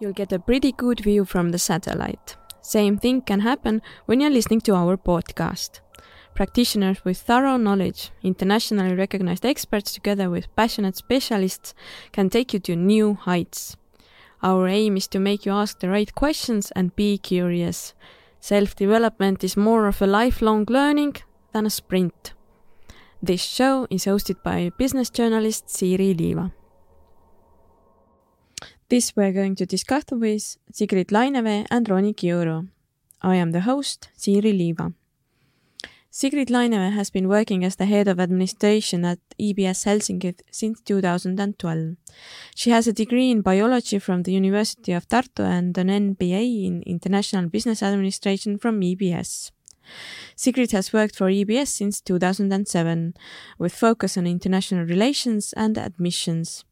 You'll get a pretty good view from the satellite. Same thing can happen when you're listening to our podcast. Practitioners with thorough knowledge, internationally recognized experts together with passionate specialists can take you to new heights. Our aim is to make you ask the right questions and be curious. Self development is more of a lifelong learning than a sprint. This show is hosted by business journalist Siiri Liiva. This we're going to discuss with Sigrid Lainevee and Roni Kiuru. I am the host, Siiri Liiva. Sigrid Lainevee has been working as the head of administration at EBS Helsinki since 2012. She has a degree in biology from the University of Tartu and an MBA in international business administration from EBS. Sigrid has worked for EBS since 2007, with focus on international relations and admissions.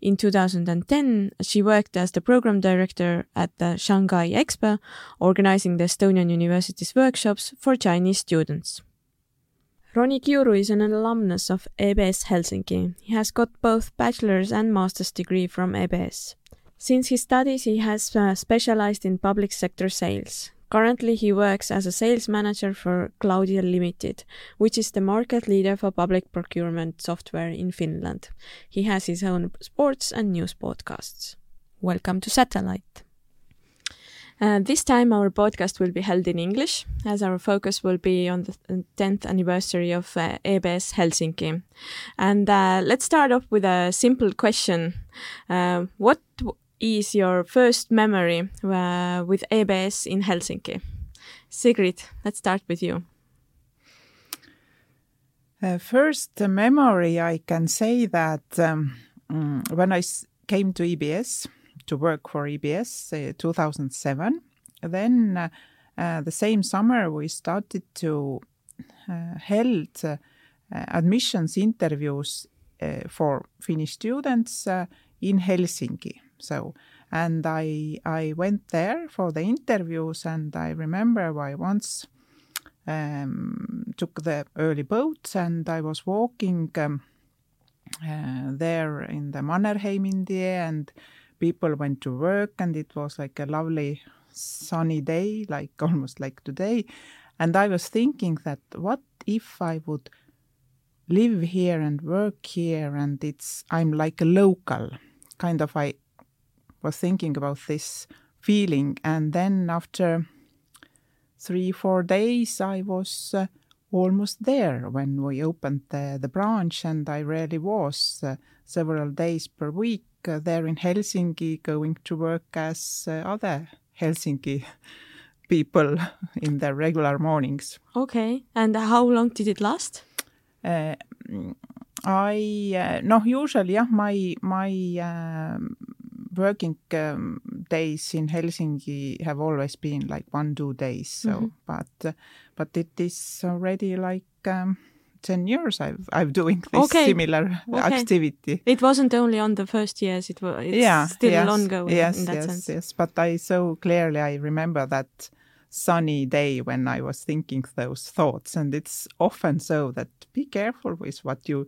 In 2010, she worked as the program director at the Shanghai Expo, organizing the Estonian University's workshops for Chinese students. Roni Kiuru is an alumnus of EBS Helsinki. He has got both bachelor's and master's degree from EBS. Since his studies, he has uh, specialized in public sector sales. Currently, he works as a sales manager for Cloudia Limited, which is the market leader for public procurement software in Finland. He has his own sports and news podcasts. Welcome to Satellite. Uh, this time, our podcast will be held in English, as our focus will be on the 10th anniversary of uh, EBS Helsinki. And uh, let's start off with a simple question. Uh, what is your first memory uh, with EBS in Helsinki? Sigrid, let's start with you. Uh, first memory, I can say that um, mm, when I came to EBS to work for EBS uh, 2007, then uh, uh, the same summer we started to uh, held admissions interviews for Finnish students in Helsinki. So, and I I went there for the interviews, and I remember I once um, took the early boat, and I was walking um, uh, there in the Mannerheim in the and people went to work, and it was like a lovely sunny day, like almost like today. And I was thinking that what if I would live here and work here, and it's I'm like a local kind of I was thinking about this feeling. And then after three, four days, I was uh, almost there when we opened the, the branch, and I really was uh, several days per week uh, there in Helsinki, going to work as uh, other Helsinki people in their regular mornings. Okay, and how long did it last? Uh, I uh, no usually yeah my my um, working um, days in Helsinki have always been like one two days. So, mm -hmm. but uh, but it is already like um, ten years I've I've doing this okay. similar okay. activity. It wasn't only on the first years; it was it's yeah, still yes, ongoing yes, in that yes, sense. Yes, but I so clearly I remember that sunny day when I was thinking those thoughts, and it's often so that be careful with what you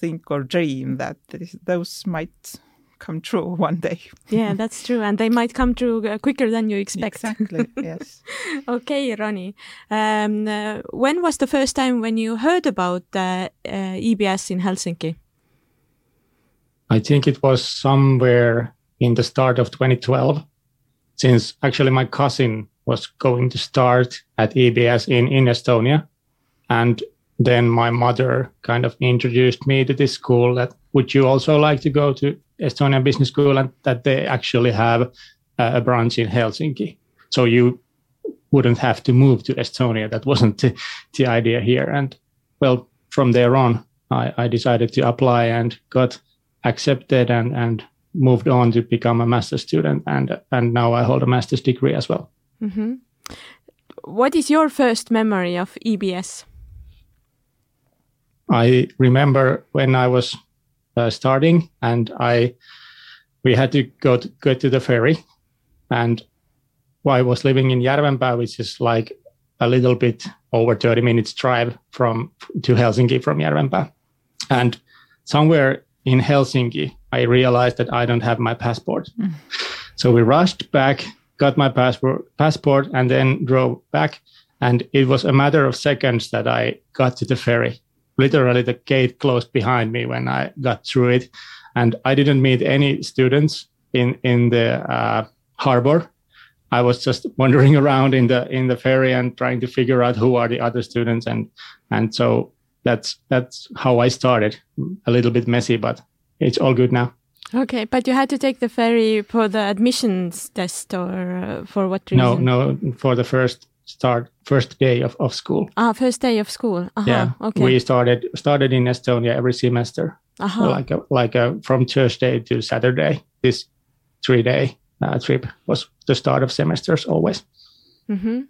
think or dream that those might come true one day. yeah, that's true, and they might come true uh, quicker than you expect. Exactly. Yes. okay, Roni. Um, uh, when was the first time when you heard about uh, EBS in Helsinki? I think it was somewhere in the start of 2012, since actually my cousin was going to start at EBS in, in Estonia. And then my mother kind of introduced me to this school that would you also like to go to Estonian Business School and that they actually have a branch in Helsinki. So you wouldn't have to move to Estonia. That wasn't the, the idea here. And well, from there on, I, I decided to apply and got accepted and, and moved on to become a master's student. And, and now I hold a master's degree as well. Mm-hmm. What is your first memory of EBS? I remember when I was uh, starting, and I we had to go to, go to the ferry, and I was living in Järvenpää, which is like a little bit over 30 minutes drive from to Helsinki from Järvenpää, and somewhere in Helsinki, I realized that I don't have my passport. Mm. So we rushed back, got my passport, passport, and then drove back. And it was a matter of seconds that I got to the ferry. Literally, the gate closed behind me when I got through it, and I didn't meet any students in in the uh, harbor. I was just wandering around in the in the ferry and trying to figure out who are the other students, and and so that's that's how I started. A little bit messy, but it's all good now. Okay, but you had to take the ferry for the admissions test, or uh, for what reason? No, no, for the first start, first day of, of school. Ah, first day of school. Uh -huh. Yeah, okay. we started started in Estonia every semester, uh -huh. like a, like a, from Thursday to Saturday. This three day uh, trip was the start of semesters always. Mm -hmm.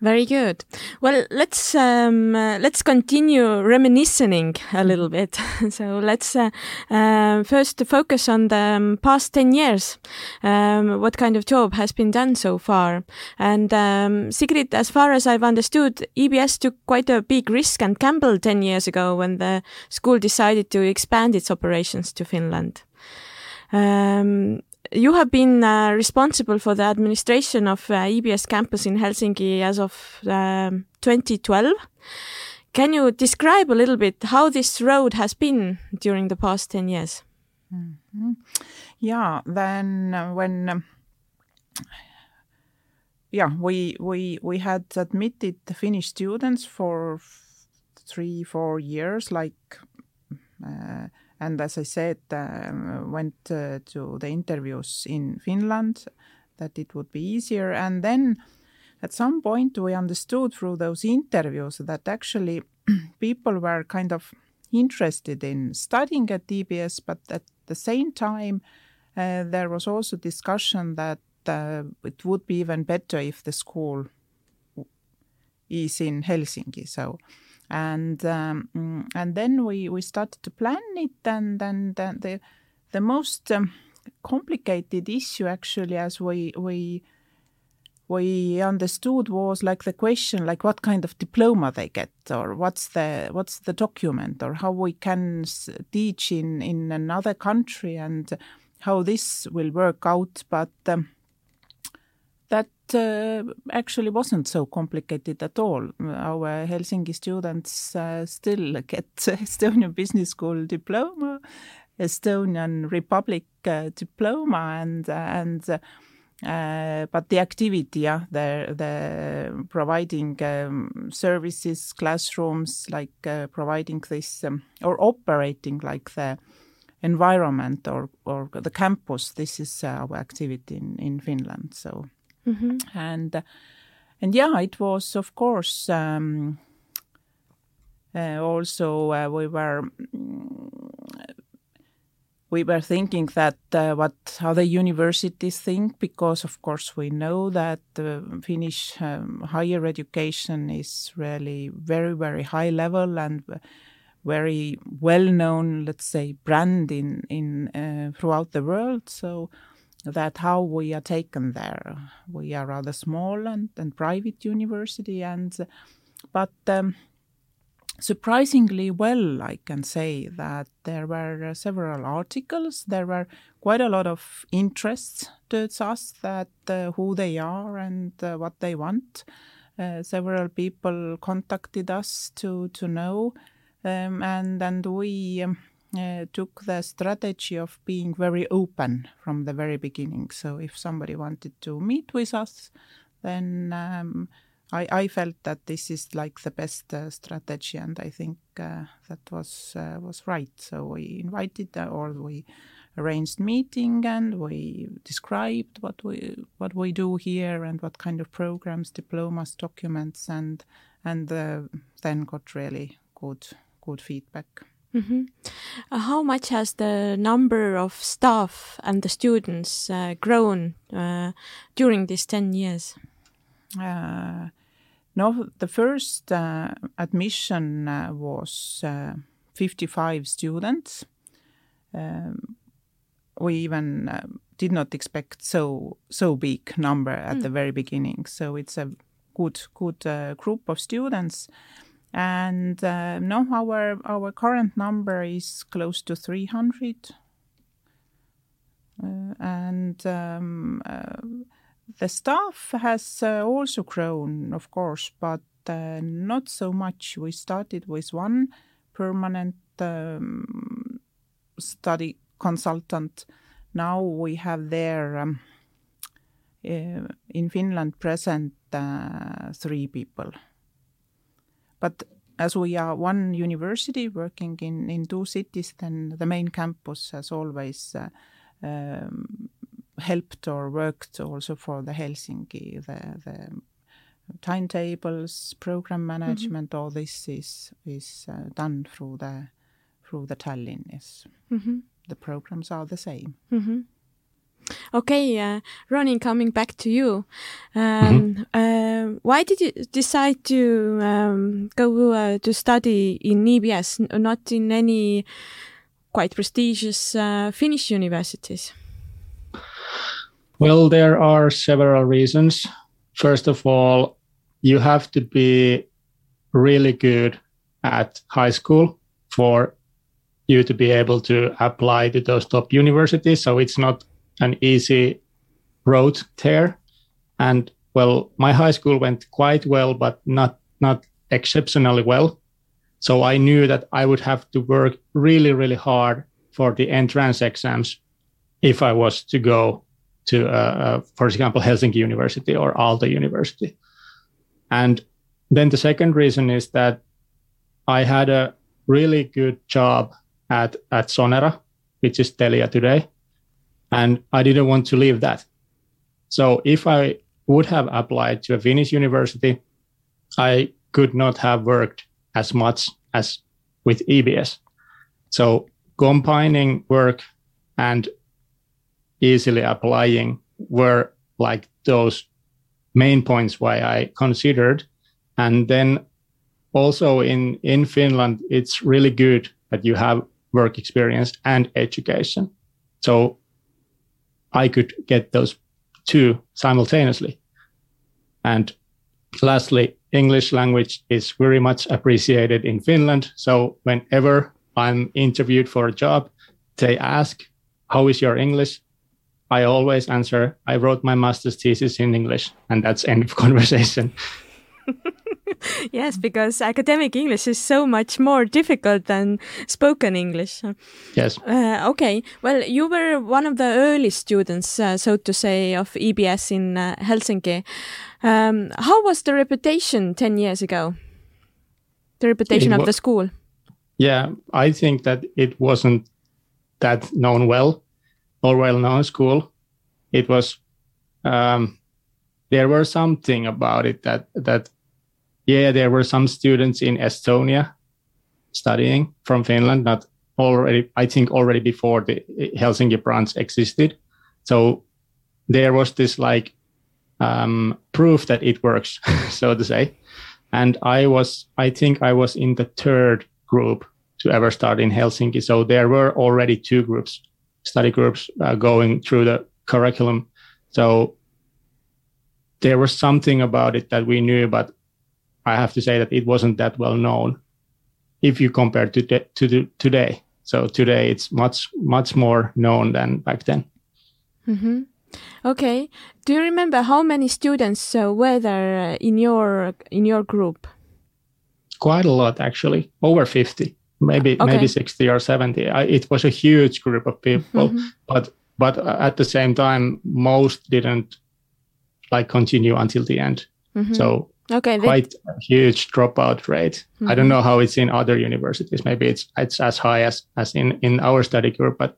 Very good. Well, let's um, uh, let's continue reminiscing a little bit. so let's uh, uh, first focus on the um, past ten years. Um, what kind of job has been done so far? And um, Sigrid, as far as I've understood, EBS took quite a big risk and gamble ten years ago when the school decided to expand its operations to Finland. Um, you have been uh, responsible for the administration of uh, EBS campus in Helsinki as of um, 2012. Can you describe a little bit how this road has been during the past 10 years? Mm -hmm. Yeah, then uh, when um, yeah, we we we had admitted the Finnish students for three four years, like uh, and as I said, um, went uh, to the interviews in Finland that it would be easier. And then at some point we understood through those interviews that actually people were kind of interested in studying at EBS, but at the same time uh, there was also discussion that uh, it would be even better if the school is in Helsinki. So and um, mm, and then we we started to plan it. And then the the, most um, complicated issue actually as we we we understood was like the question like what kind of diploma they get or what's the what's the document or how we can teach in in another country and how this will work out. But um, uh, actually wasn't so complicated at all. Our Helsinki students uh, still get Estonian Business School diploma, Estonian Republic uh, diploma, and and uh, but the activity, yeah, the the providing um, services, classrooms, like uh, providing this um, or operating like the environment or or the campus. This is our activity in in Finland. So. Mm-hmm. And and yeah, it was of course um, uh, also uh, we were we were thinking that uh, what other universities think because of course we know that Finnish um, higher education is really very very high level and very well known let's say brand in in uh, throughout the world so that how we are taken there. We are rather small and, and private university, and but um, surprisingly well, I can say that there were uh, several articles. There were quite a lot of interest towards us that uh, who they are and uh, what they want. Uh, several people contacted us to to know, um, and and we. Um, uh, took the strategy of being very open from the very beginning. So if somebody wanted to meet with us, then um, I, I, felt that this is like the best uh, strategy, and I think uh, that was uh, was right. So we invited uh, or we arranged meeting and we described what we what we do here and what kind of programs, diplomas, documents, and and uh, then got really good good feedback. Mm -hmm. uh, how much has the number of staff and the students uh, grown uh, during these 10 years? Uh, no, the first uh, admission uh, was 55 students. Um, we even did not expect so so big number at mm. the very beginning. So it's a good good group of students and uh, no, our our current number is close to 300. Uh, and um, uh, the staff has uh, also grown, of course, but uh, not so much. We started with one permanent um, study consultant. Now we have there um, uh, in Finland present three people. But as we are one university working in, in two cities, then the main campus has always uh, um, helped or worked also for the Helsinki, the, the timetables, program management, mm-hmm. all this is is uh, done through the through the Tallinn. Yes, mm-hmm. the programs are the same. Mm-hmm. Okay, uh, Roni, coming back to you, um, uh, why did you decide to um, go uh, to study in EBS, not in any quite prestigious uh, Finnish universities? Well, there are several reasons. First of all, you have to be really good at high school for you to be able to apply to those top universities. So it's not an easy road there. And well, my high school went quite well, but not not exceptionally well. So I knew that I would have to work really, really hard for the entrance exams if I was to go to, uh, uh, for example, Helsinki University or Aalto University. And then the second reason is that I had a really good job at, at Sonera, which is Telia today. And I didn't want to leave that. So if I would have applied to a Finnish university, I could not have worked as much as with EBS. So combining work and easily applying were like those main points why I considered. And then also in, in Finland, it's really good that you have work experience and education. So I could get those two simultaneously. And lastly, English language is very much appreciated in Finland. So whenever I'm interviewed for a job, they ask, How is your English? I always answer, I wrote my master's thesis in English, and that's end of conversation. yes, because academic English is so much more difficult than spoken English. Yes. Uh, okay. Well, you were one of the early students, uh, so to say, of EBS in uh, Helsinki. Um, how was the reputation 10 years ago? The reputation of the school? Yeah, I think that it wasn't that known well or well-known school. It was um, there were something about it that that yeah there were some students in Estonia studying from Finland, not already I think already before the Helsinki branch existed. So there was this like um, proof that it works, so to say. And I was, I think I was in the third group to ever start in Helsinki. So there were already two groups study groups uh, going through the curriculum. So there was something about it that we knew, but I have to say that it wasn't that well known if you compare to the, to the, today. So today it's much much more known than back then. Mm-hmm. Okay. Do you remember how many students uh, were there uh, in your in your group? Quite a lot, actually, over fifty maybe okay. maybe 60 or 70 I, it was a huge group of people mm-hmm. but but at the same time most didn't like continue until the end mm-hmm. so okay quite a huge dropout rate mm-hmm. i don't mm-hmm. know how it's in other universities maybe it's it's as high as as in in our study group but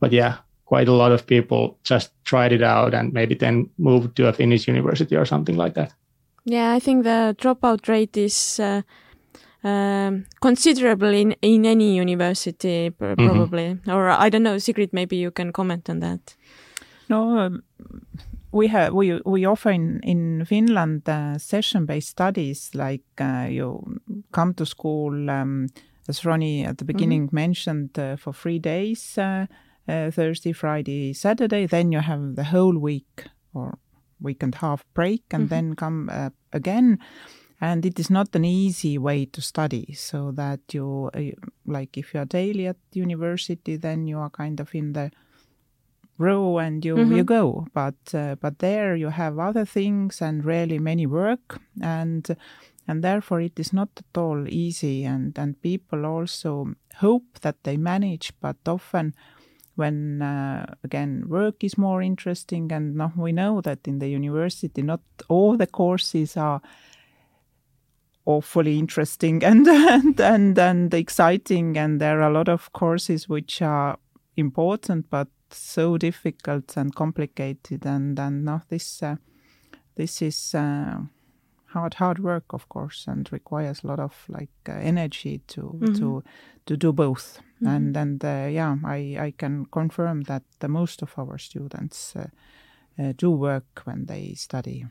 but yeah quite a lot of people just tried it out and maybe then moved to a finnish university or something like that yeah i think the dropout rate is uh, um, considerable in, in any university, mm-hmm. probably. Mm-hmm. Or I don't know, Sigrid, maybe you can comment on that. No, um, we have we we offer in in Finland uh, session-based studies like uh, you come to school um, as Roni at the mm-hmm. beginning mm-hmm. mentioned uh, for three days uh, uh, Thursday, Friday, Saturday. Then you have the whole week or week and half break, and mm-hmm. then come uh, again and it is not an easy way to study so that you uh, like if you are daily at university then you are kind of in the row and you Mhm. you go. But uh, but there you have other things and really many work and and therefore it is not at all easy and and people also hope that they manage, but often when uh, again work is more interesting and now we know that in the university not all the courses are awfully interesting and and and, and exciting and there are a lot of courses which are important but so difficult and complicated and and now this uh, this is uh, hard hard work of course and requires a lot of like uh, energy to Mhm. to to do both Mhm. and and uh, yeah i i can confirm that the most of our students uh, uh, do work when they study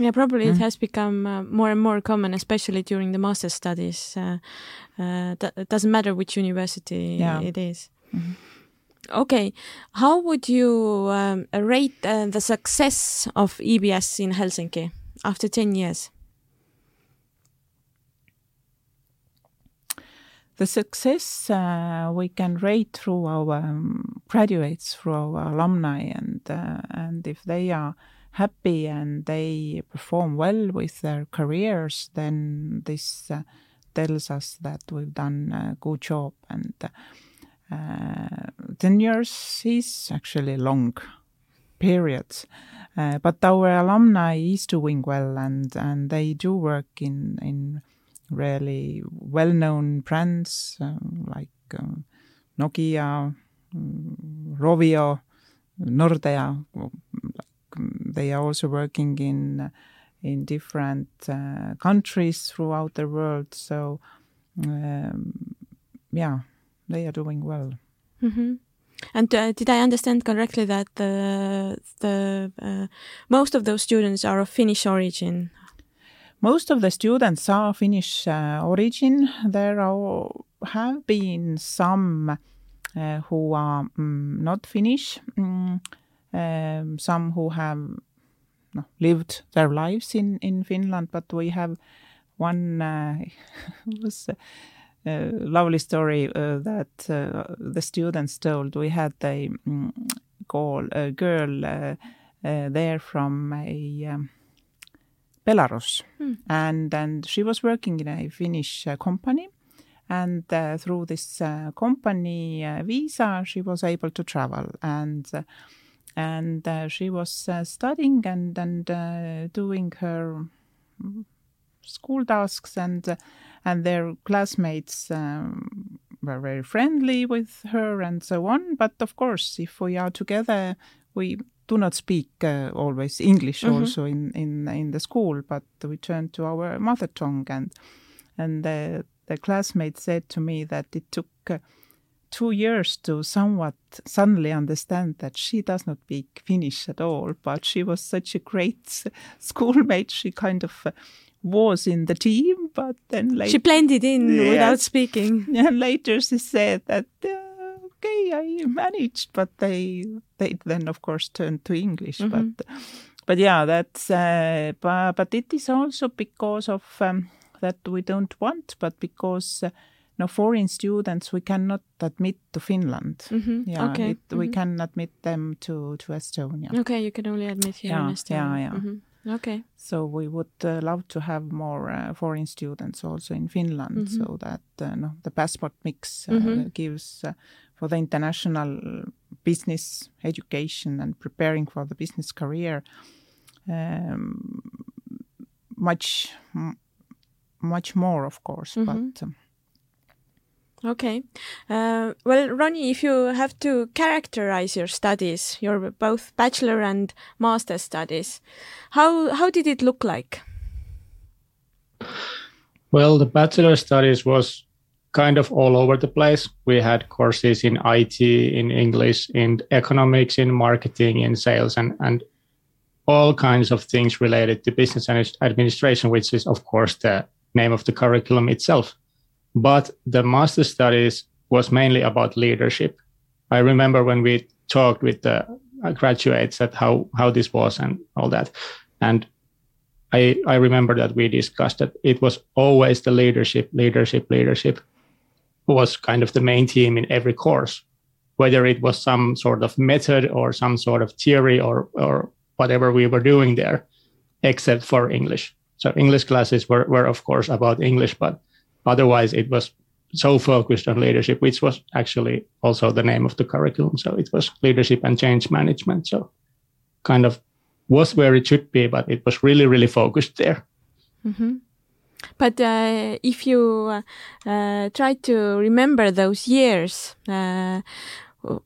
Yeah, probably it Mm. has become uh, more and more common, especially during the master's studies. Uh, uh, th- it doesn't matter which university Yeah. it is. Mhm. Okay, how would you um, rate uh, the success of EBS in Helsinki after 10 years? The success uh, we can rate through our um, graduates, through our alumni, and uh, and if they are happy and they perform well with their careers, then this uh, tells us that we've done a good job. And uh, ten years is actually long period, uh, but our alumni is doing well, and and they do work in in really well-known brands um, like um, Nokia, um, Rovio, Nordea. They are also working in uh, in different uh, countries throughout the world. So, um, yeah, they are doing well. hmm And uh, did I understand correctly that the the uh, most of those students are of Finnish origin? Most of the students are Finnish uh, origin. There are, have been some uh, who are mm, not Finnish, mm, um, some who have no, lived their lives in, in Finland, but we have one uh, was lovely story uh, that uh, the students told. We had a mm, call a girl uh, uh, there from a um, Belarus, Hmm. and and she was working in a Finnish uh, company, and uh, through this uh, company uh, visa, she was able to travel, and uh, and uh, she was uh, studying and and uh, doing her mm, school tasks, and and their classmates. Um, were very friendly with her and so on, but of course, if we are together, we do not speak uh, always English Mhm. also in, in in the school, but we turn to our mother tongue and and the the classmate said to me that it took uh, two years to somewhat suddenly understand that she does not speak Finnish at all, but she was such a great schoolmate. She kind of uh, was in the team, but then later She blended in Yes. without speaking. and later she said that uh, okay i managed but they they then of course turned to english Mhm. but but yeah that's uh, but, but it is also because of um, that we don't want but because uh, no foreign students we cannot admit to finland hmm yeah okay. it, we mhm. can admit them to to estonia Okay, you can only admit here Yeah, in Estonia. yeah, yeah. Mhm. Okay. so we would uh, love to have more uh, foreign students also in Finland, Mhm. so that uh, no, the passport mix uh, Mhm. gives uh, for the international business education and preparing for the business career um, much m- much more, of course. Mhm. But um, Okay. Uh, well, Roni, if you have to characterize your studies, your both bachelor and master studies, how how did it look like? Well, the bachelor studies was kind of all over the place. We had courses in IT, in English, in economics, in marketing, in sales, and and all kinds of things related to business administration, which is of course the name of the curriculum itself. But the master studies was mainly about leadership. I remember when we talked with the graduates at how how this was and all that, and I, I remember that we discussed that it was always the leadership, leadership, leadership was kind of the main theme in every course. whether it was some sort of method or some sort of theory or or whatever we were doing there, except for English. So English classes were, were of course about English, but otherwise it was so focused on leadership, which was actually also the name of the curriculum. So it was leadership and change management. So kind of was where it should be, but it was really, really focused there. Mm-hmm. But uh, if you uh, try to remember those years, uh,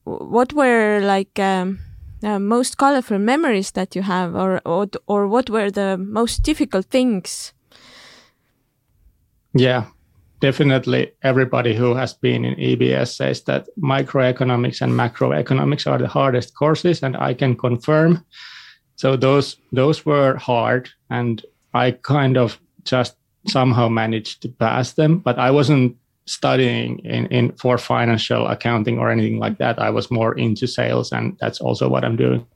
what were like um, most colorful memories that you have, or, or or what were the most difficult things? Yeah, definitely. Everybody who has been in EBS says that microeconomics and macroeconomics are the hardest courses, and I can confirm. So those those were hard, and I kind of just somehow managed to pass them, but I wasn't studying in, in for financial accounting or anything like that. I was more into sales, and that's also what I'm doing.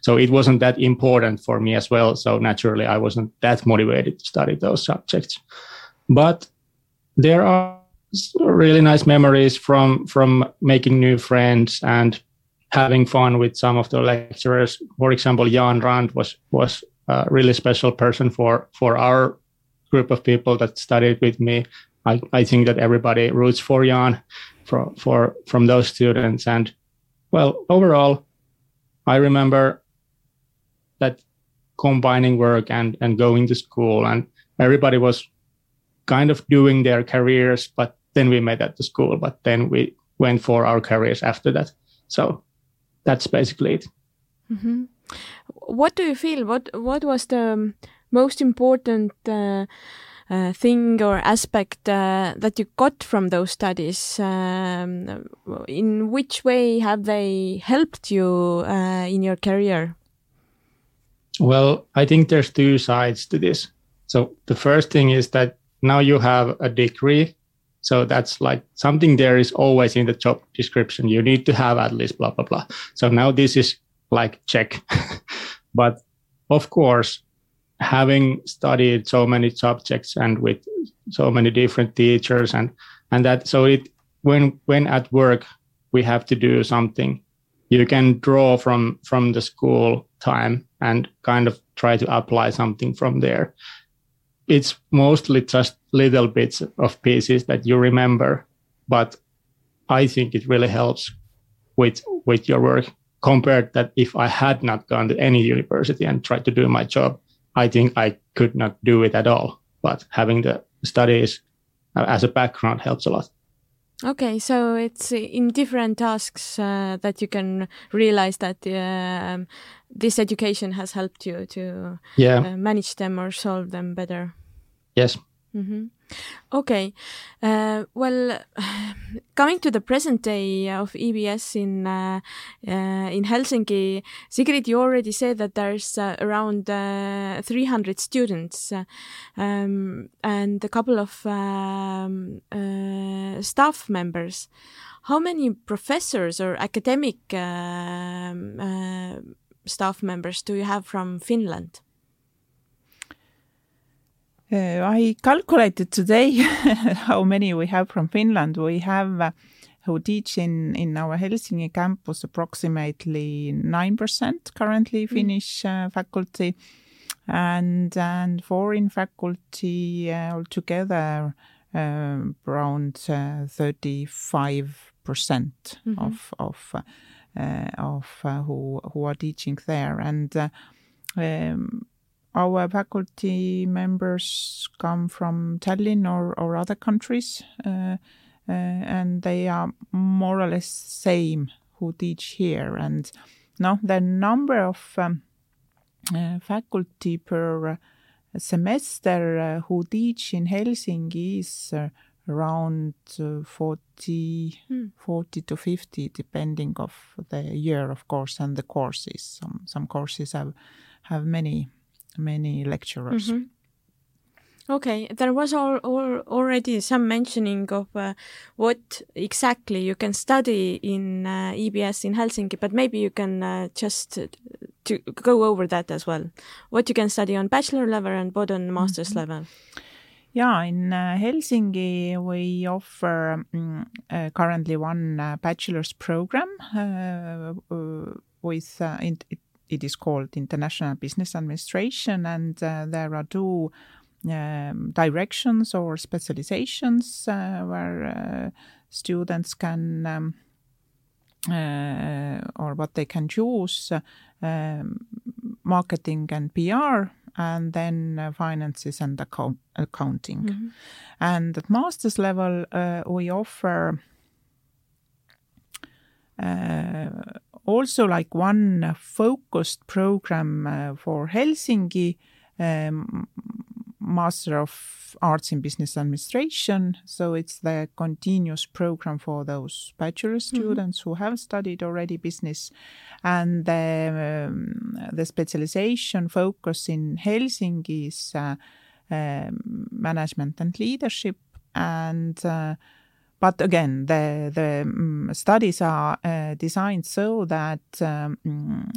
So it wasn't that important for me as well. So naturally, I wasn't that motivated to study those subjects. But there are really nice memories from from making new friends and having fun with some of the lecturers. For example, Jan Rand was was a really special person for for our group of people that studied with me. I, I think that everybody roots for Jan for, for from those students. And well, overall, I remember that combining work and, and going to school and everybody was kind of doing their careers, but then we met at the school, but then we went for our careers after that. So that's basically it. Mm-hmm. What do you feel? What what was the most important uh, uh, thing or aspect uh, that you got from those studies? Um, in which way have they helped you uh, in your career? Well, I think there's two sides to this. So the first thing is that now you have a degree. So that's like something there is always in the job description. You need to have at least blah, blah, blah. So now this is like check. but of course, having studied so many subjects and with so many different teachers and and that so it when when at work we have to do something you can draw from from the school time and kind of try to apply something from there it's mostly just little bits of pieces that you remember but i think it really helps with with your work compared that if i had not gone to any university and tried to do my job I think I could not do it at all. But having the studies uh, as a background helps a lot. Okay, so it's in different tasks uh, that you can realize that uh, this education has helped you to yeah. uh, manage them or solve them better. Yes. Mm -hmm. Okay. Uh, well, coming to the present day of EBS in uh, uh, in Helsinki, Sigrid, you already said that there's uh, around uh, 300 students um, and a couple of um, uh, staff members. How many professors or academic um, staff members do you have from Finland? Uh, I calculated today how many we have from Finland. We have uh, who teach in, in our Helsinki campus approximately 9% currently mm. Finnish uh, faculty and and foreign faculty uh, altogether uh, around 35% mm-hmm. of of of who who are teaching there and um, our faculty members come from Tallinn or, or other countries, uh, uh, and they are more or less same who teach here. And now the number of um, uh, faculty per semester uh, who teach in Helsinki is uh, around uh, 40, hmm. 40 to 50, depending of the year, of course, and the courses. Some some courses have have many many lecturers. Mm -hmm. Okay, there was all, all, already some mentioning of uh, what exactly you can study in uh, EBS in Helsinki, but maybe you can uh, just uh, to go over that as well. What you can study on bachelor level and what on master's mm -hmm. level. Yeah, in uh, Helsinki, we offer um, currently one uh, bachelor's program with uh, it, it is called International Business Administration, and there are two um, directions or specializations where students can. Um, or what they can choose um, marketing and PR and then uh, finances and account accounting. Mm-hmm. And at master's level, uh, we offer uh, also like one focused program uh, for Helsinki, um, Master of Arts in Business Administration. So it's the continuous program for those bachelor mm-hmm. students mm-hmm. who have studied already business. And the, um, the specialization focus in Helsinki is uh, um, management and leadership. And uh, but again, the the um, studies are uh, designed so that um,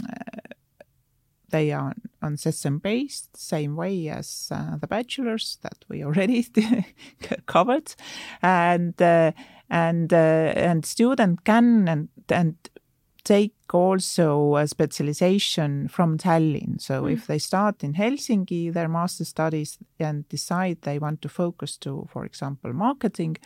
they are on system based, same way as uh, the bachelors that we already covered, and uh, and uh, and student can and and take also a specialization from Tallinn. So mm. if they start in Helsinki, their master studies and decide they want to focus to, for example, marketing,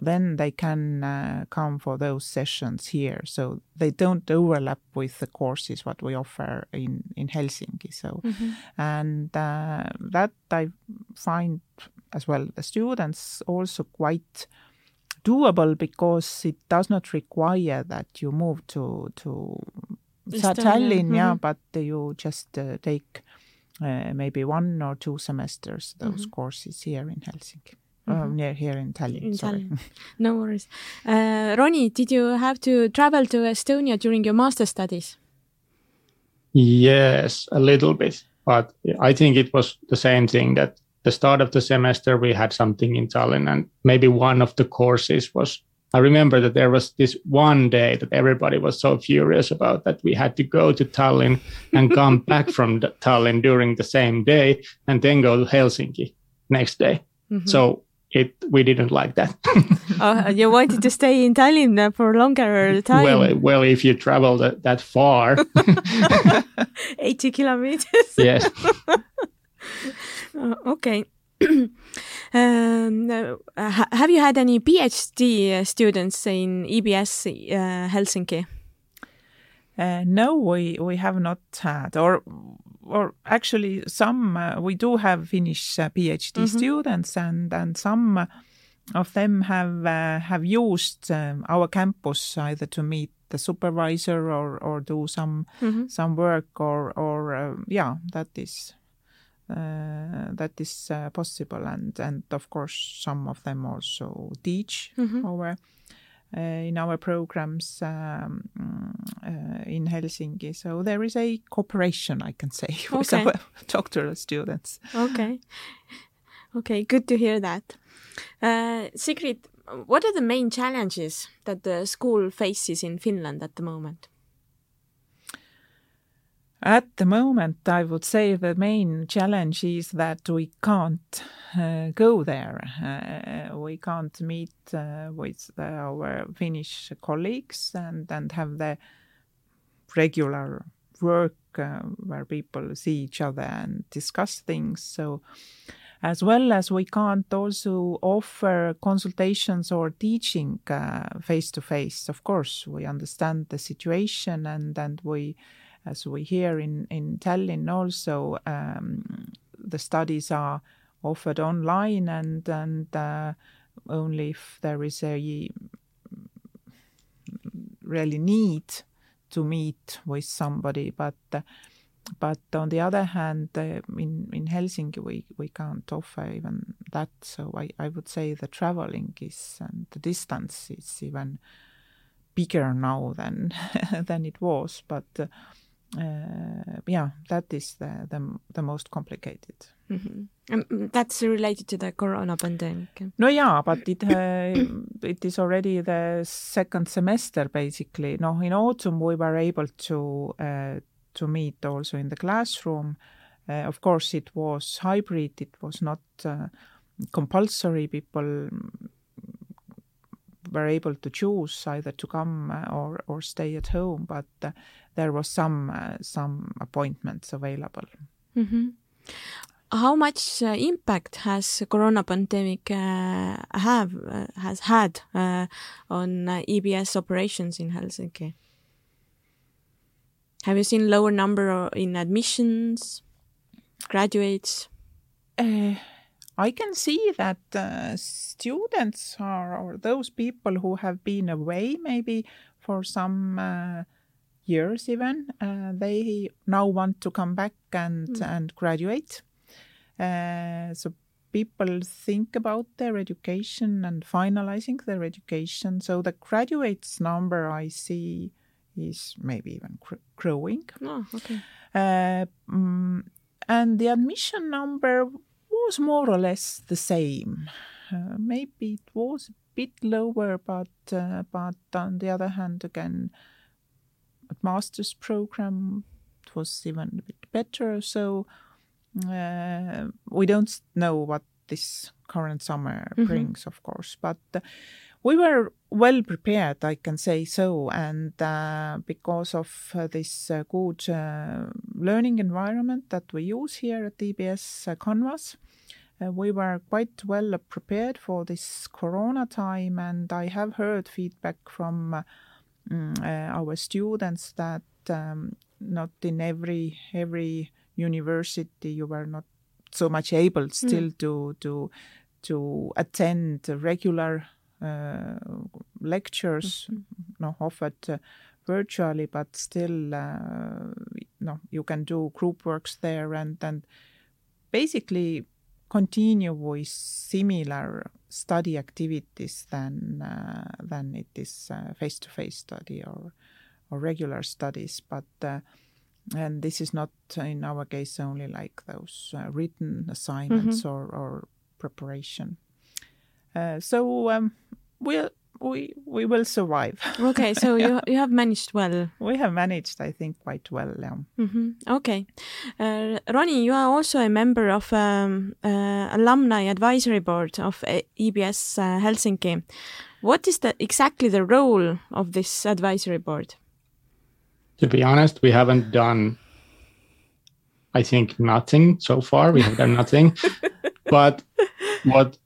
then they can uh, come for those sessions here. So they don't overlap with the courses what we offer in in Helsinki. So mm-hmm. and uh, that I find as well the students also quite doable because it does not require that you move to to Tallinn, mm-hmm. yeah, but you just uh, take uh, maybe one or two semesters those mm-hmm. courses here in Helsinki. Mm-hmm. Um, near here in Tallinn. In sorry. Tallinn. No worries. Uh, Roni, did you have to travel to Estonia during your master studies? Yes, a little bit. But I think it was the same thing that the start of the semester we had something in Tallinn, and maybe one of the courses was. I remember that there was this one day that everybody was so furious about that we had to go to Tallinn and come back from Tallinn during the same day and then go to Helsinki next day. Mm-hmm. So it we didn't like that. oh, you wanted to stay in Tallinn for longer time. Well, well, if you travel that, that far, eighty kilometers. yes. oh, okay. um, uh, have you had any PhD students in EBS uh, Helsinki? Uh, no, we we have not had, or or actually some uh, we do have Finnish uh, PhD mm-hmm. students, and and some of them have uh, have used um, our campus either to meet the supervisor or or do some mm-hmm. some work or or uh, yeah that is uh, that is uh, possible and and of course some of them also teach mm-hmm. our uh, in our programs um, uh, in Helsinki. So there is a cooperation, I can say, with okay. our doctoral students. Okay. Okay, good to hear that. Uh, Sigrid, what are the main challenges that the school faces in Finland at the moment? At the moment, I would say the main challenge is that we can't uh, go there. Uh, we can't meet uh, with our Finnish colleagues and, and have the regular work uh, where people see each other and discuss things. So, as well as we can't also offer consultations or teaching face to face. Of course, we understand the situation and, and we as we hear in, in Tallinn also, um, the studies are offered online and, and uh, only if there is a really need to meet with somebody. But uh, but on the other hand, uh, in in Helsinki we we can't offer even that. So I I would say the traveling is and the distance is even bigger now than than it was. But uh, uh, yeah, that is the, the, the most complicated. Mm-hmm. Um, that's related to the corona pandemic. No, yeah, but it uh, it is already the second semester basically. No, in autumn we were able to uh, to meet also in the classroom. Uh, of course, it was hybrid. It was not uh, compulsory. People were able to choose either to come uh, or or stay at home, but uh, there was some uh, some appointments available. Mm-hmm. How much uh, impact has corona pandemic uh, have uh, has had on EBS operations in Helsinki? Have you seen lower number in admissions, graduates? I can see that uh, students are, or those people who have been away maybe for some uh, years even, uh, they now want to come back and, mm. and graduate. Uh, so people think about their education and finalizing their education. So the graduates number I see is maybe even growing. Oh, okay. Um, and the admission number was more or less the same. Uh, maybe it was a bit lower, but uh, but on the other hand, again, master's program it was even a bit better. So uh, we don't know what this current summer mm-hmm. brings, of course, but uh, we were well prepared, I can say so, and uh, because of uh, this uh, good uh, learning environment that we use here at EBS Canvas, we were quite well prepared for this Corona time, and I have heard feedback from mm, our students that um, not in every every university you were not so much able still mm. to to to attend regular uh, lectures mm-hmm. no offered uh, virtually but still uh, no you can do group works there and and basically continue with similar study activities than uh, than it is face to face study or or regular studies but uh, and this is not in our case only like those uh, written assignments mm-hmm. or, or preparation uh, so um, we'll we we will survive. okay, so yeah. you you have managed well. We have managed, I think, quite well. Yeah. Mm-hmm. Okay, uh, Roni, you are also a member of um, uh, alumni advisory board of EBS uh, Helsinki. What is the exactly the role of this advisory board? to be honest, we haven't done, I think, nothing so far. We have done nothing. but what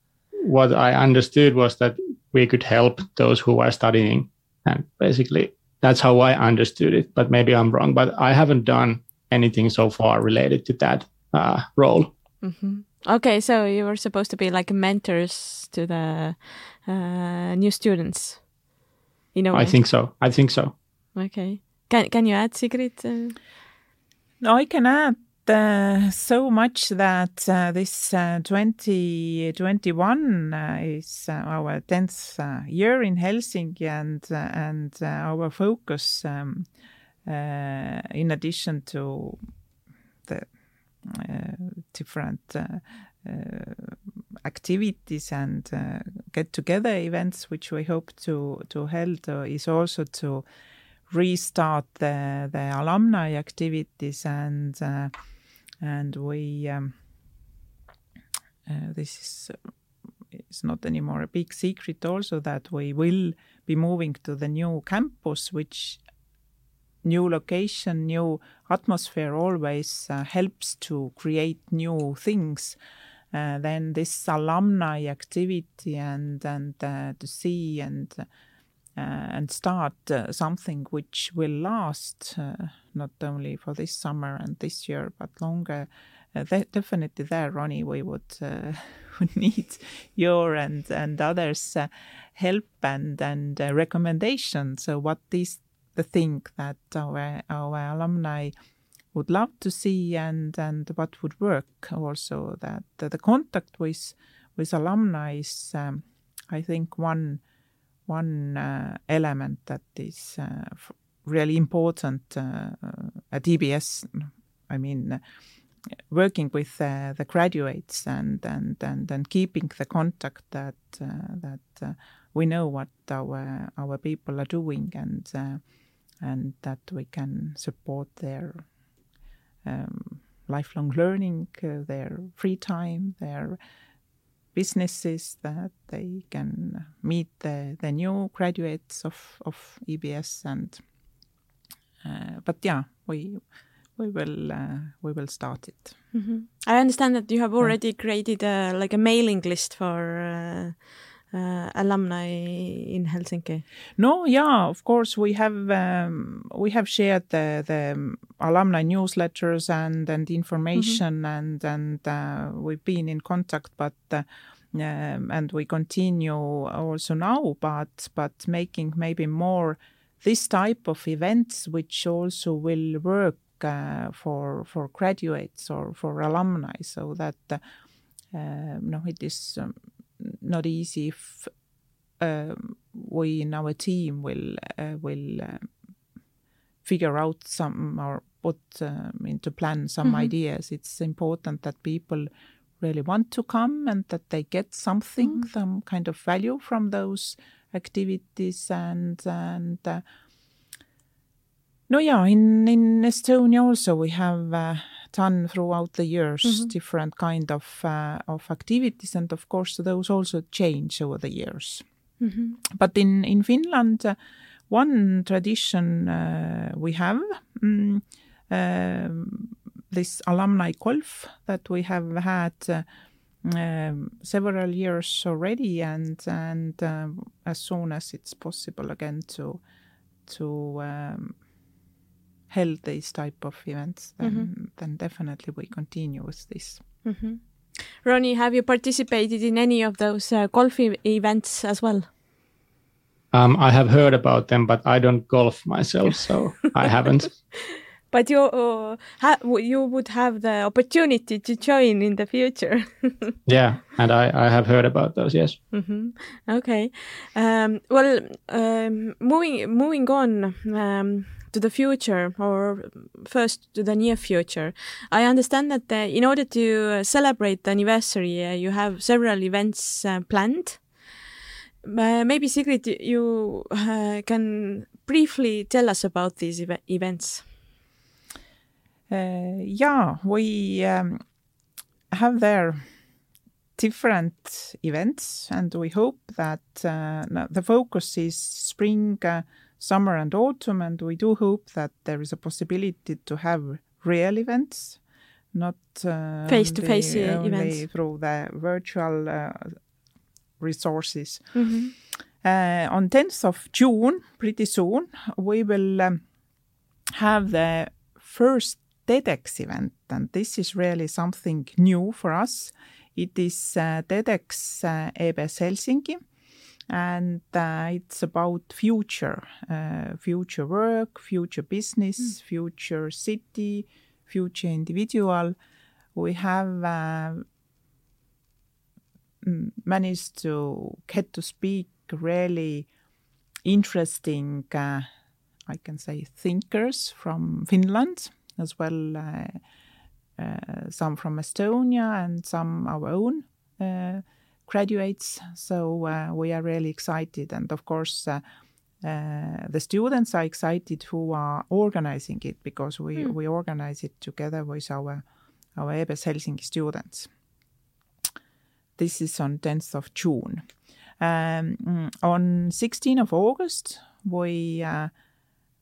what I understood was that we could help those who are studying, and basically that's how I understood it. But maybe I'm wrong. But I haven't done anything so far related to that uh, role. Mm-hmm. Okay, so you were supposed to be like mentors to the uh, new students. You know, I think so. I think so. Okay. Can can you add, Siiri? Uh... No, I can add uh, so much that uh, this uh, 2021 uh, is uh, our 10th uh, year in Helsinki and and our focus um, in addition to the different activities and get together events which we hope to to hold is also to restart the the alumni activities and and we um, uh, this is is not anymore a big secret also that we will be moving to the new campus which new location new atmosphere always uh, helps to create new things. Uh, then this alumni activity and and uh, to see and uh, and start uh, something which will last uh, not only for this summer and this year but longer. definitely there, Roni, we would would need your and and others' help and and recommendations. So what is the thing that our our alumni would love to see and and what would work also that the contact with with alumni is um, I think one one uh, element that is uh, really important uh, at EBS. I mean, working with the graduates and, and, and, and keeping the contact that that we know what our our people are doing and and that we can support their um, lifelong learning, uh, their free time, their businesses that they can meet the, the new graduates of, of EBS and uh, but yeah we we will uh, we will start it mm-hmm. i understand that you have already created a, like a mailing list for uh, uh, alumni in Helsinki? No, yeah, of course we have um, we have shared the the alumni newsletters and and information mm -hmm. and and uh, we've been in contact, but. Uh, um, and we continue also now, but but making maybe more this type of events, which also will work uh, for for graduates or for alumni, so that uh, no, it is um, not easy if um, we in our team will uh, will uh, figure out some or put um, into plan some mm -hmm. ideas. It's important that people really want to come and that they get something, mm -hmm. some kind of value from those activities and and. Uh, no, yeah, in in Estonia also we have uh, done throughout the years mm -hmm. different kind of uh, of activities and of course those also change over the years mm -hmm. but in in finland uh, one tradition uh, we have um, this alumni golf that we have had uh, um, several years already and and uh, as soon as it's possible again to to um, held these type of events, then mm-hmm. then definitely we continue with this. Mm-hmm. Roni, have you participated in any of those uh, golf e- events as well? Um, I have heard about them, but I don't golf myself, so I haven't. But you uh, ha- you would have the opportunity to join in the future. yeah, and I, I have heard about those. Yes. Mm-hmm. Okay. Um, well, um, moving moving on. To the future or first to the near future. I understand that uh, in order to celebrate the anniversary, uh, you have several events uh, planned. Uh, maybe Siiri, you uh, can briefly tell us about these ev events. Uh, yeah, we um, have there different events, and we hope that the focus is spring summer and autumn, and we do hope that there is a possibility to have real events, not face to face events through the virtual uh, resources. Mm-hmm. Uh, on 10th of June, pretty soon, we will um, have the first TEDx event, and this is really something new for us. It is uh, TEDx uh, EBS Helsinki, and uh, it's about future, uh, future work, future business, mm. future city, future individual. We have uh, managed to get to speak really interesting, uh, I can say, thinkers from Finland as well. Uh, uh, some from Estonia and some our own graduates. So uh, we are really excited. And of course, uh, uh, the students are excited who are organizing it because we, mm. we organize it together with our, our EBS Helsinki students. This is on 10th of June. Um, on 16th of August, we uh,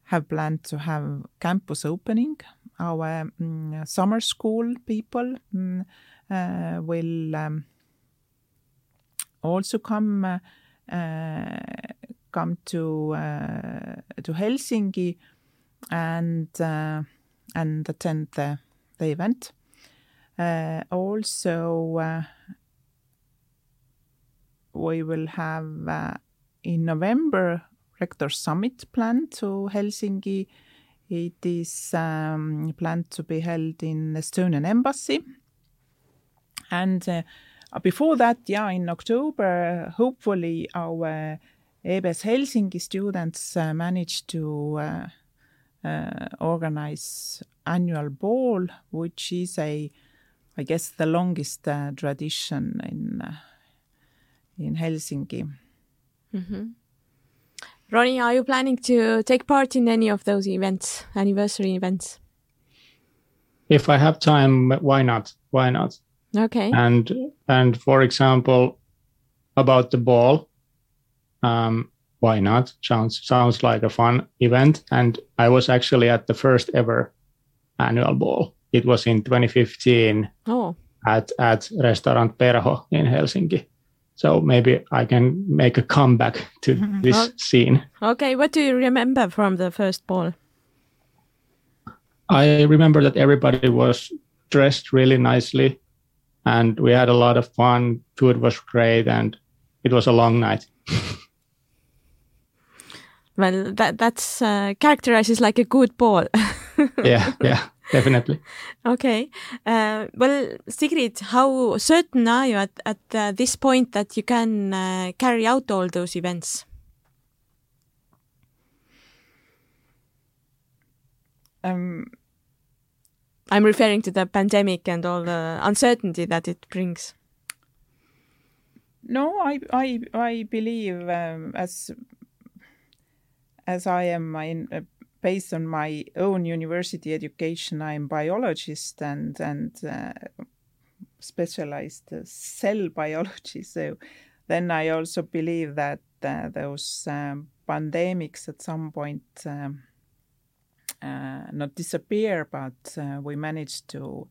have planned to have campus opening. Our um, summer school people um, uh, will um, also come uh, come to uh, to Helsinki and uh, and attend the the event. also, we will have in November Rector Summit planned to Helsinki. It is um, planned to be held in the Estonian Embassy. And uh, before that, yeah, in October, hopefully our EBS Helsinki students uh, managed to uh, uh, organize annual ball, which is a, I guess, the longest uh, tradition in uh, in Helsinki. Mm-hmm. Roni, are you planning to take part in any of those events, anniversary events? If I have time, why not? Why not? Okay. and and for example about the ball um why not sounds sounds like a fun event and i was actually at the first ever annual ball it was in 2015 Oh, at at restaurant perho in helsinki so maybe i can make a comeback to this Oh. scene okay. What do you remember from the first ball? i remember that everybody was dressed really nicely and we had a lot of fun food was great and it was a long night Well, that that's uh, characterizes like a good ball. yeah yeah definitely okay. Uh, well, Siiri, how certain are you at at uh, this point that you can uh, carry out all those events? Um, I'm referring to the pandemic and all the uncertainty that it brings. No, I I I believe um, as as I am uh, based on my own university education, I am biologist and and uh, specialized cell biology. So then I also believe that uh, those um, pandemics at some point um, not disappear, but uh, we managed to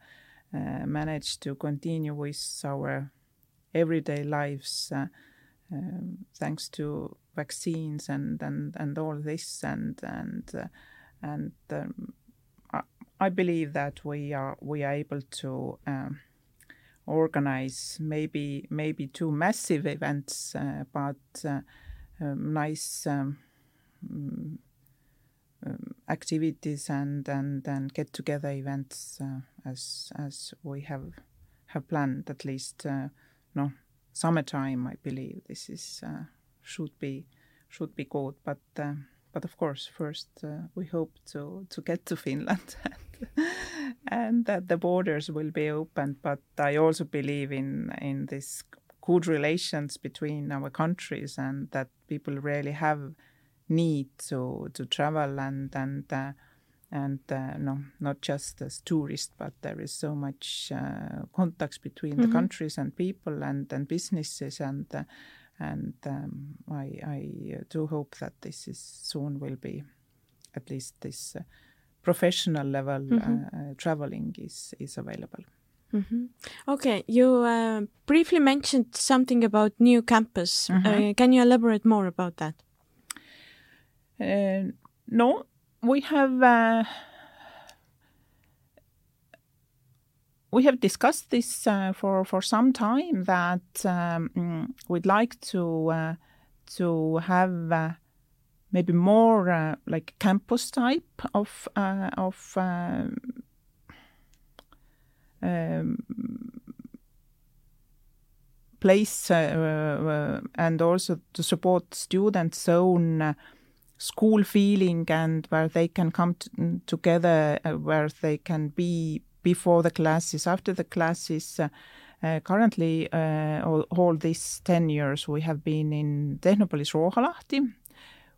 uh, manage to continue with our everyday lives uh, um, thanks to vaccines and, and, and all this. And and uh, and um, I, I believe that we are we are able to um, organize maybe maybe two massive events uh, but uh, um, nice um, um, activities and and and get together events uh, as as we have have planned at least uh, no summertime i believe this is uh, should be should be good. But uh, but of course first uh, we hope to to get to finland and that the borders will be opened but i also believe in in this good relations between our countries and that people really have need to to travel and and uh, and uh, no not just as tourists but there is so much uh, contacts between the Mhm. countries and people and and businesses and uh, and um, I I do hope that this is soon will be at least this uh, professional level Mhm. uh, traveling is is available. hmm Okay, you uh, briefly mentioned something about new campus. Mhm. Uh, can you elaborate more about that? Uh, no, we have uh, we have discussed this uh, for for some time that um, we'd like to uh, to have uh, maybe more uh, like campus type of uh, of um, place and also to support students' own school feeling and where they can come t- together, uh, where they can be before the classes, after the classes. Uh, uh, currently, uh, all, all these 10 years, we have been in Technopolis Ruoholahti,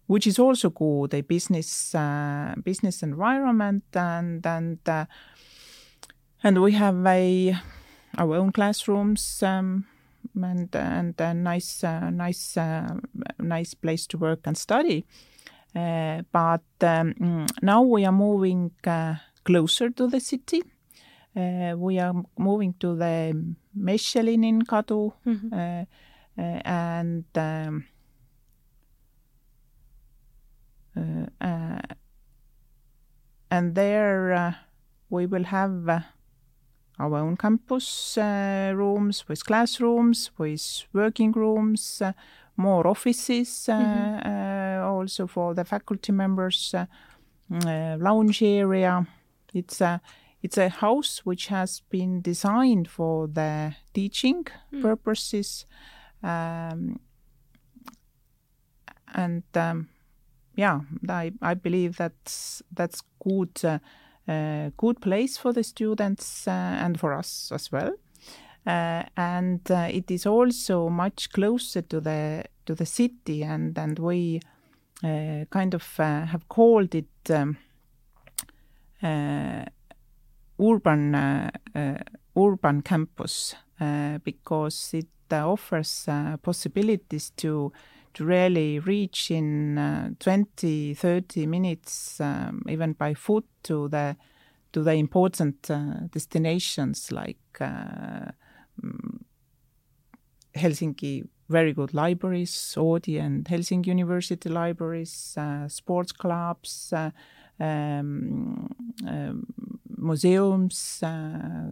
which is also good, a business uh, business environment, and and and we have a our own classrooms um, and and a nice uh, nice uh, nice place to work and study. Uh, but um, mm, now we are moving uh, closer to the city. Uh, we are moving to the Mechelininkatu Mhm. uh, uh, and um, and there uh, we will have uh, our own campus uh, rooms with classrooms, with working rooms, uh, more offices uh, Mhm. uh, also for the faculty members, uh, uh, lounge area. It's a it's a house which has been designed for the teaching Mm. purposes, um, and um, yeah, I I believe that's that's good. Uh, uh, good place for the students uh, and for us as well. Uh, and it is also much closer to the to the city, and and we kind of uh, have called it um, uh, urban uh, uh, urban campus uh, because it uh, offers uh, possibilities to to really reach in uh, 20 30 minutes um, even by foot to the to the important uh, destinations like uh, mm, Helsinki very good libraries, Oodi and Helsinki University libraries, uh, sports clubs, uh, um, um, museums, uh,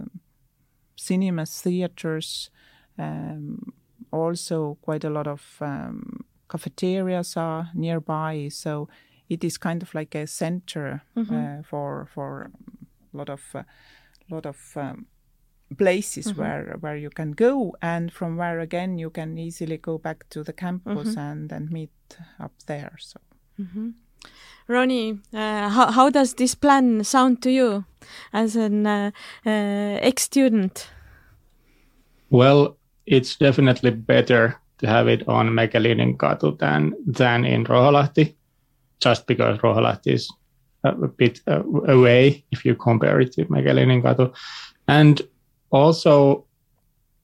cinemas, theaters, um, also quite a lot of um, cafeterias are nearby. So it is kind of like a center Mhm. uh, for for a lot of uh, lot of um, places Mhm. where where you can go and from where again you can easily go back to the campus Mhm. and and meet up there so Mhm. Roni, uh, how, how does this plan sound to you as an uh, uh, ex-student? Well, it's definitely better to have it on Mechelininkatu than than in Ruoholahti, just because Ruoholahti is a, a bit uh, away if you compare it to Mechelininkatu, and also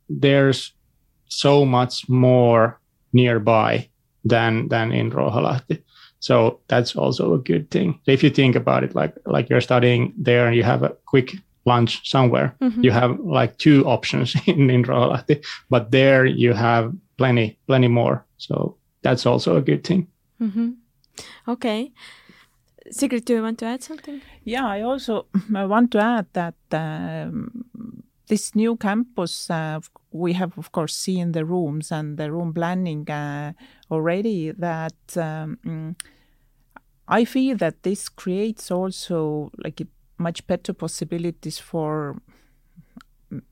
there's so much more nearby than than in Ruoholahti. So that's also a good thing. So if you think about it, like like you're studying there and you have a quick lunch somewhere, Mhm. you have like two options in, in Ruoholahti, but there you have plenty, plenty more. So that's also a good thing. Mhm. Okay. Siiri, do you want to add something? yeah i also I want to add that um, this new campus uh, we have of course seen the rooms and the room planning uh, already that um, mm, i feel that this creates also like much better possibilities for mm,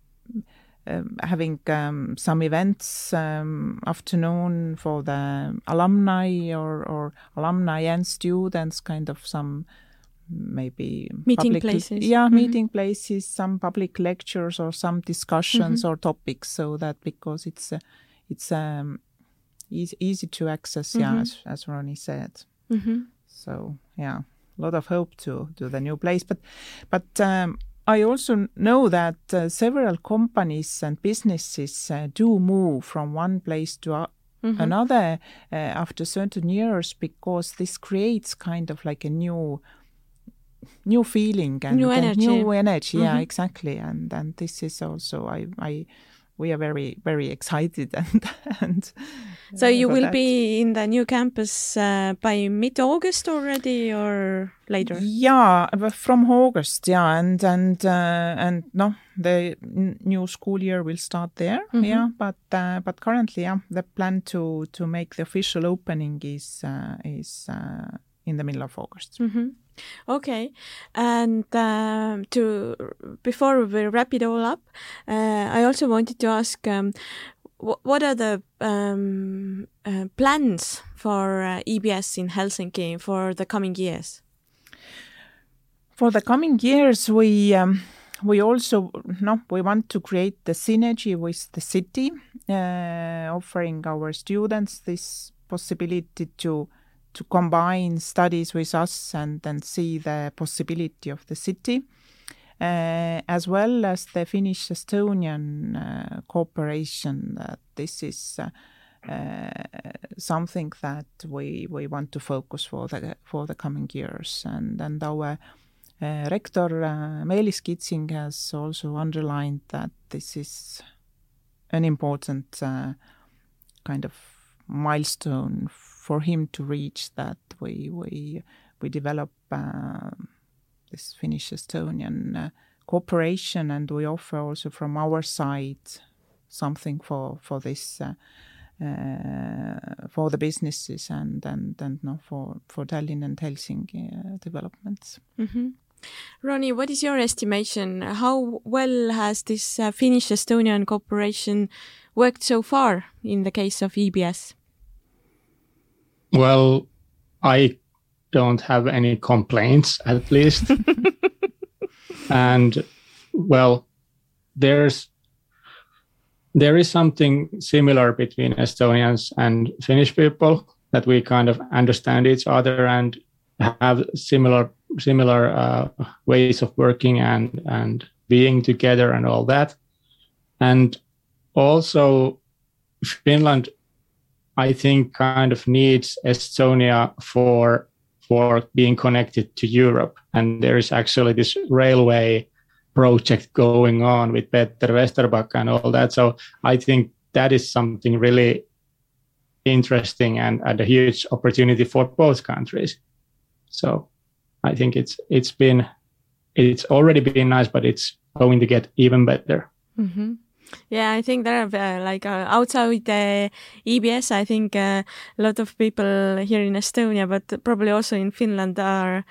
um, having um, some events um, afternoon for the alumni or, or alumni and students kind of some maybe Meeting public- places. yeah Mhm. meeting places some public lectures or some discussions Mhm. or topics so that because it's uh, it's um easy, easy to access yeah Mhm. as, as roni said Mm-hmm. so yeah a lot of hope to to the new place but but um, i also know that uh, several companies and businesses uh, do move from one place to a- Mm-hmm. another uh, after certain years because this creates kind of like a new new feeling and New energy. new energy yeah Mhm. exactly and and this is also i i we are very very excited and and So uh, you will that. be in the new campus uh, by mid-August already or later? Yeah, from August, yeah, and and uh, and no, the new school year will start there. Mhm. Yeah, but uh, but currently, yeah, the plan to to make the official opening is uh, is uh, in the middle of August. Mm-hmm. Okay, and um, to before we wrap it all up, uh, I also wanted to ask, um, wh- what are the um, uh, plans for uh, EBS in Helsinki for the coming years? For the coming years, we um, we also no we want to create the synergy with the city, uh, offering our students this possibility to to combine studies with us and and see the possibility of the city. Uh, as well as the Finnish Estonian uh, cooperation, that this is uh, uh, something that we we want to focus for the for the coming years, and and our uh, rector uh, Meelis Kitsing has also underlined that this is an important kind of milestone for him to reach. That we we we develop uh, this Finnish Estonian uh, cooperation, and we offer also from our side something for for this. Uh, uh, for the businesses and and and no for for Tallinn and Helsinki uh, developments. Mm-hmm. Roni, what is your estimation? How well has this uh, Finnish-Estonian cooperation worked so far in the case of EBS? Well, I don't have any complaints, at least. and well, there's there is something similar between Estonians and Finnish people that we kind of understand each other and have similar similar uh, ways of working and and being together and all that. And also, Finland, I think, kind of needs Estonia for for being connected to Europe. And there is actually this railway project going on with Peter Vesterbacka and all that. So I think that is something really interesting and, and a huge opportunity for both countries. So I think it's it's been it's already been nice, but it's going to get even better. Mm-hmm. Yeah, I think there are uh, like uh, outside uh, EBS. I think uh, a lot of people here in Estonia, but probably also in Finland, are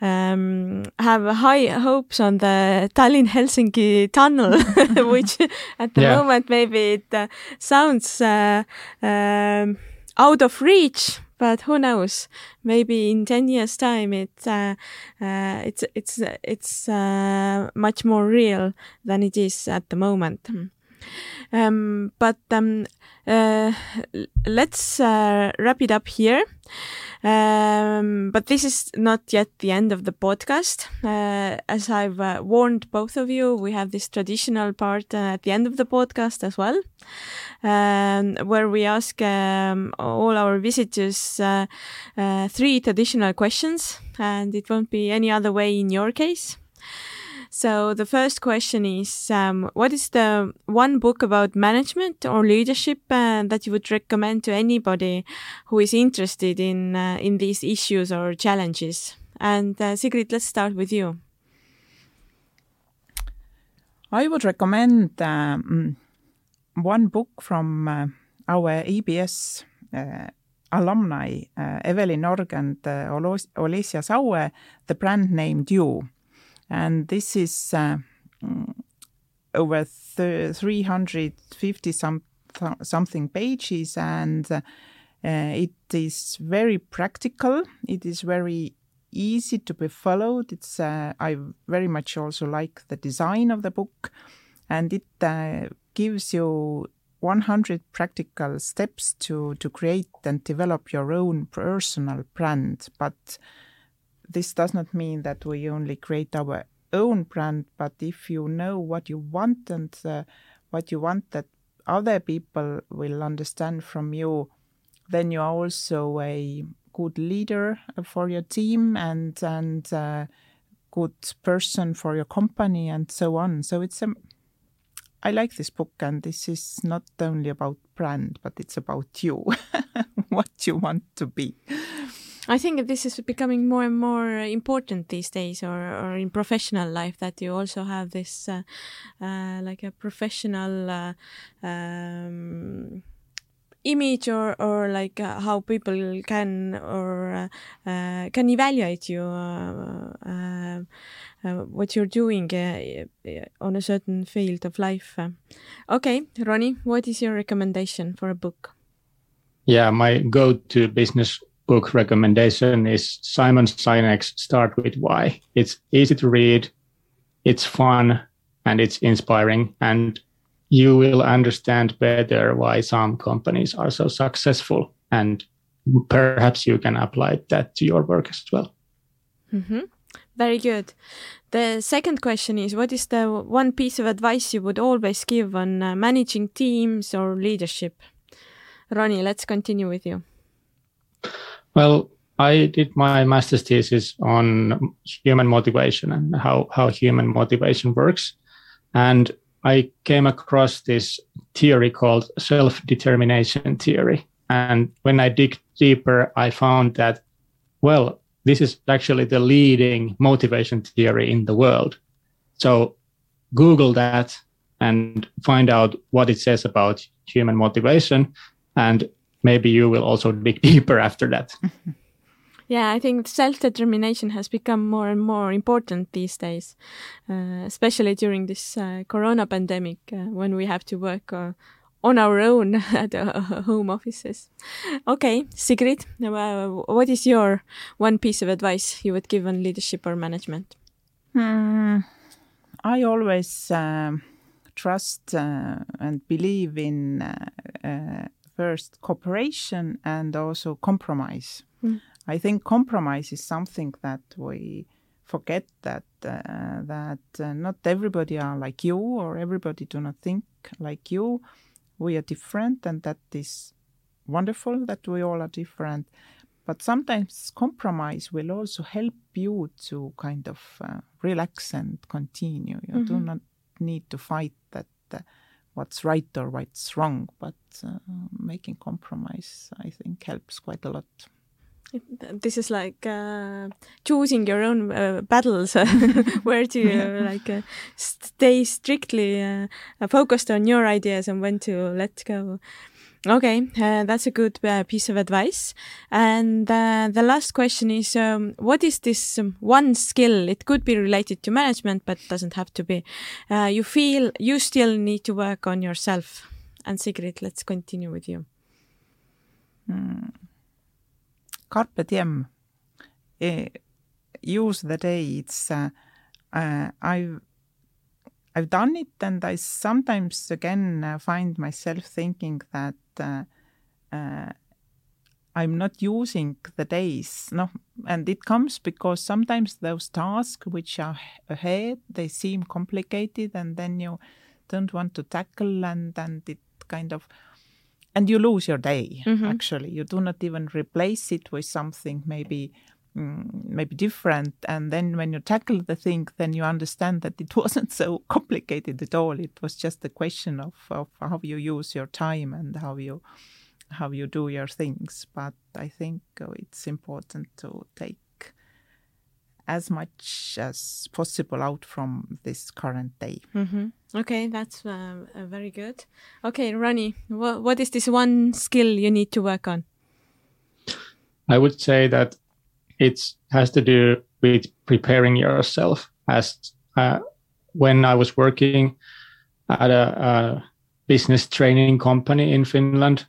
um, have high hopes on the Tallinn Helsinki tunnel, which at the yeah. moment maybe it uh, sounds uh, um, out of reach but who knows? Maybe in ten years' time, it uh, uh, it's it's it's uh, much more real than it is at the moment. Um, but um, uh, let's uh, wrap it up here. Um, but this is not yet the end of the podcast. Uh, as I've uh, warned both of you, we have this traditional part uh, at the end of the podcast as well, um, where we ask um, all our visitors uh, three traditional questions, and it won't be any other way in your case. So the first question is, um, what is the one book about management or leadership uh, that you would recommend to anybody who is interested in uh, in these issues or challenges? And uh, Siiri, let's start with you. I would recommend um, one book from uh, our EBS uh, alumni, uh, Evelyn Org and Olesja Saue, The Brand Named You and this is uh, mm, over 350 some something pages. And uh, it is very practical. It is very easy to be followed. It's uh, i very much also like the design of the book. And it uh, gives you 100 practical steps to to create and develop your own personal brand. But this does not mean that we only create our own brand, but if you know what you want and uh, what you want that other people will understand from you, then you are also a good leader for your team and and uh, good person for your company and so on. So it's a um, like this book, and this is not only about brand, but it's about you, what you want to be. I think this is becoming more and more important these days, or, or in professional life, that you also have this uh, uh, like a professional uh, um, image, or or like uh, how people can or uh, uh, can evaluate you. what you're doing on a certain field of life. Okay, Roni, what is your recommendation for a book? Yeah, my go-to business book recommendation is Simon Sinek's Start with Why. It's easy to read, it's fun, and it's inspiring. And you will understand better why some companies are so successful. And perhaps you can apply that to your work as well. Mm-hmm. Very good. The second question is What is the one piece of advice you would always give on uh, managing teams or leadership? Roni, let's continue with you. Well, I did my master's thesis on human motivation and how, how human motivation works. And I came across this theory called self determination theory. And when I dig deeper, I found that, well, this is actually the leading motivation theory in the world. So Google that and find out what it says about human motivation. And maybe you will also dig deeper after that. Yeah, I think self determination has become more and more important these days, uh, especially during this uh, corona pandemic uh, when we have to work uh, on our own at home offices. Okay, Siiri, uh, what is your one piece of advice you would give on leadership or management? Hmm. I always um, trust uh, and believe in first cooperation and also compromise. Mm. I think compromise is something that we forget that uh, that uh, not everybody are like you or everybody do not think like you we are different and that is wonderful that we all are different but sometimes compromise will also help you to kind of uh, relax and continue you mm-hmm. do not need to fight that uh, what's right or what's wrong but uh, making compromise i think helps quite a lot. This is like uh, choosing your own uh, battles where to uh, like uh, stay strictly uh, focused on your ideas and when to let go okay uh, that's a good piece of advice. And the last question is um, what is this um, one skill? It could be related to management but doesn't have to be. You feel you still need to work on yourself. And Siiri let's continue with you. Mm carpe diem. use the day. It's uh, uh, I've I've done it, and I sometimes again uh, find myself thinking that uh, uh, I'm not using the days. No, and it comes because sometimes those tasks which are ahead they seem complicated, and then you don't want to tackle, and and it kind of and you lose your day mm-hmm. actually you do not even replace it with something maybe mm, maybe different and then when you tackle the thing then you understand that it wasn't so complicated at all it was just a question of, of how you use your time and how you how you do your things but i think oh, it's important to take as much as possible out from this current day. Mm-hmm. Okay, that's uh, uh, very good. Okay, Roni, wh- what is this one skill you need to work on? I would say that it has to do with preparing yourself. As uh, when I was working at a, a business training company in Finland,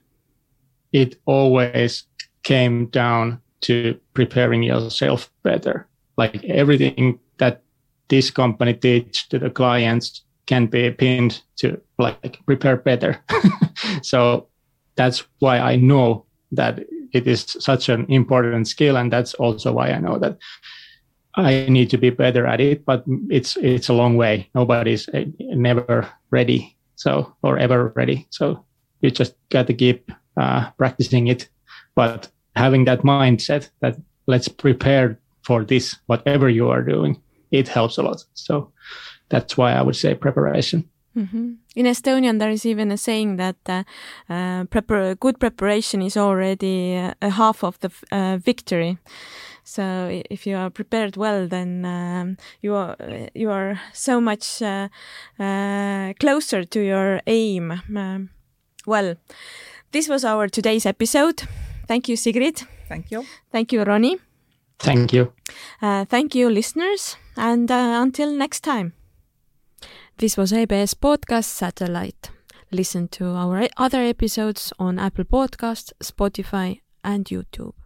it always came down to preparing yourself better like everything that this company teach to the clients can be pinned to like prepare better. so that's why I know that it is such an important skill, and that's also why I know that I need to be better at it. But it's it's a long way. Nobody's eh, never ready, so or ever ready. So you just got to keep uh, practicing it, but having that mindset that let's prepare for this, whatever you are doing, it helps a lot. So that's why I would say preparation. Mm-hmm. In Estonian, there is even a saying that uh, uh, prepar- good preparation is already uh, a half of the uh, victory. So if you are prepared well, then um, you are you are so much uh, uh, closer to your aim. Um, well, this was our today's episode. Thank you, Siiri. Thank you. Thank you, Roni. Thank you. Uh, thank you, listeners, and uh, until next time. This was EBS Podcast Satellite. Listen to our other episodes on Apple Podcasts, Spotify, and YouTube.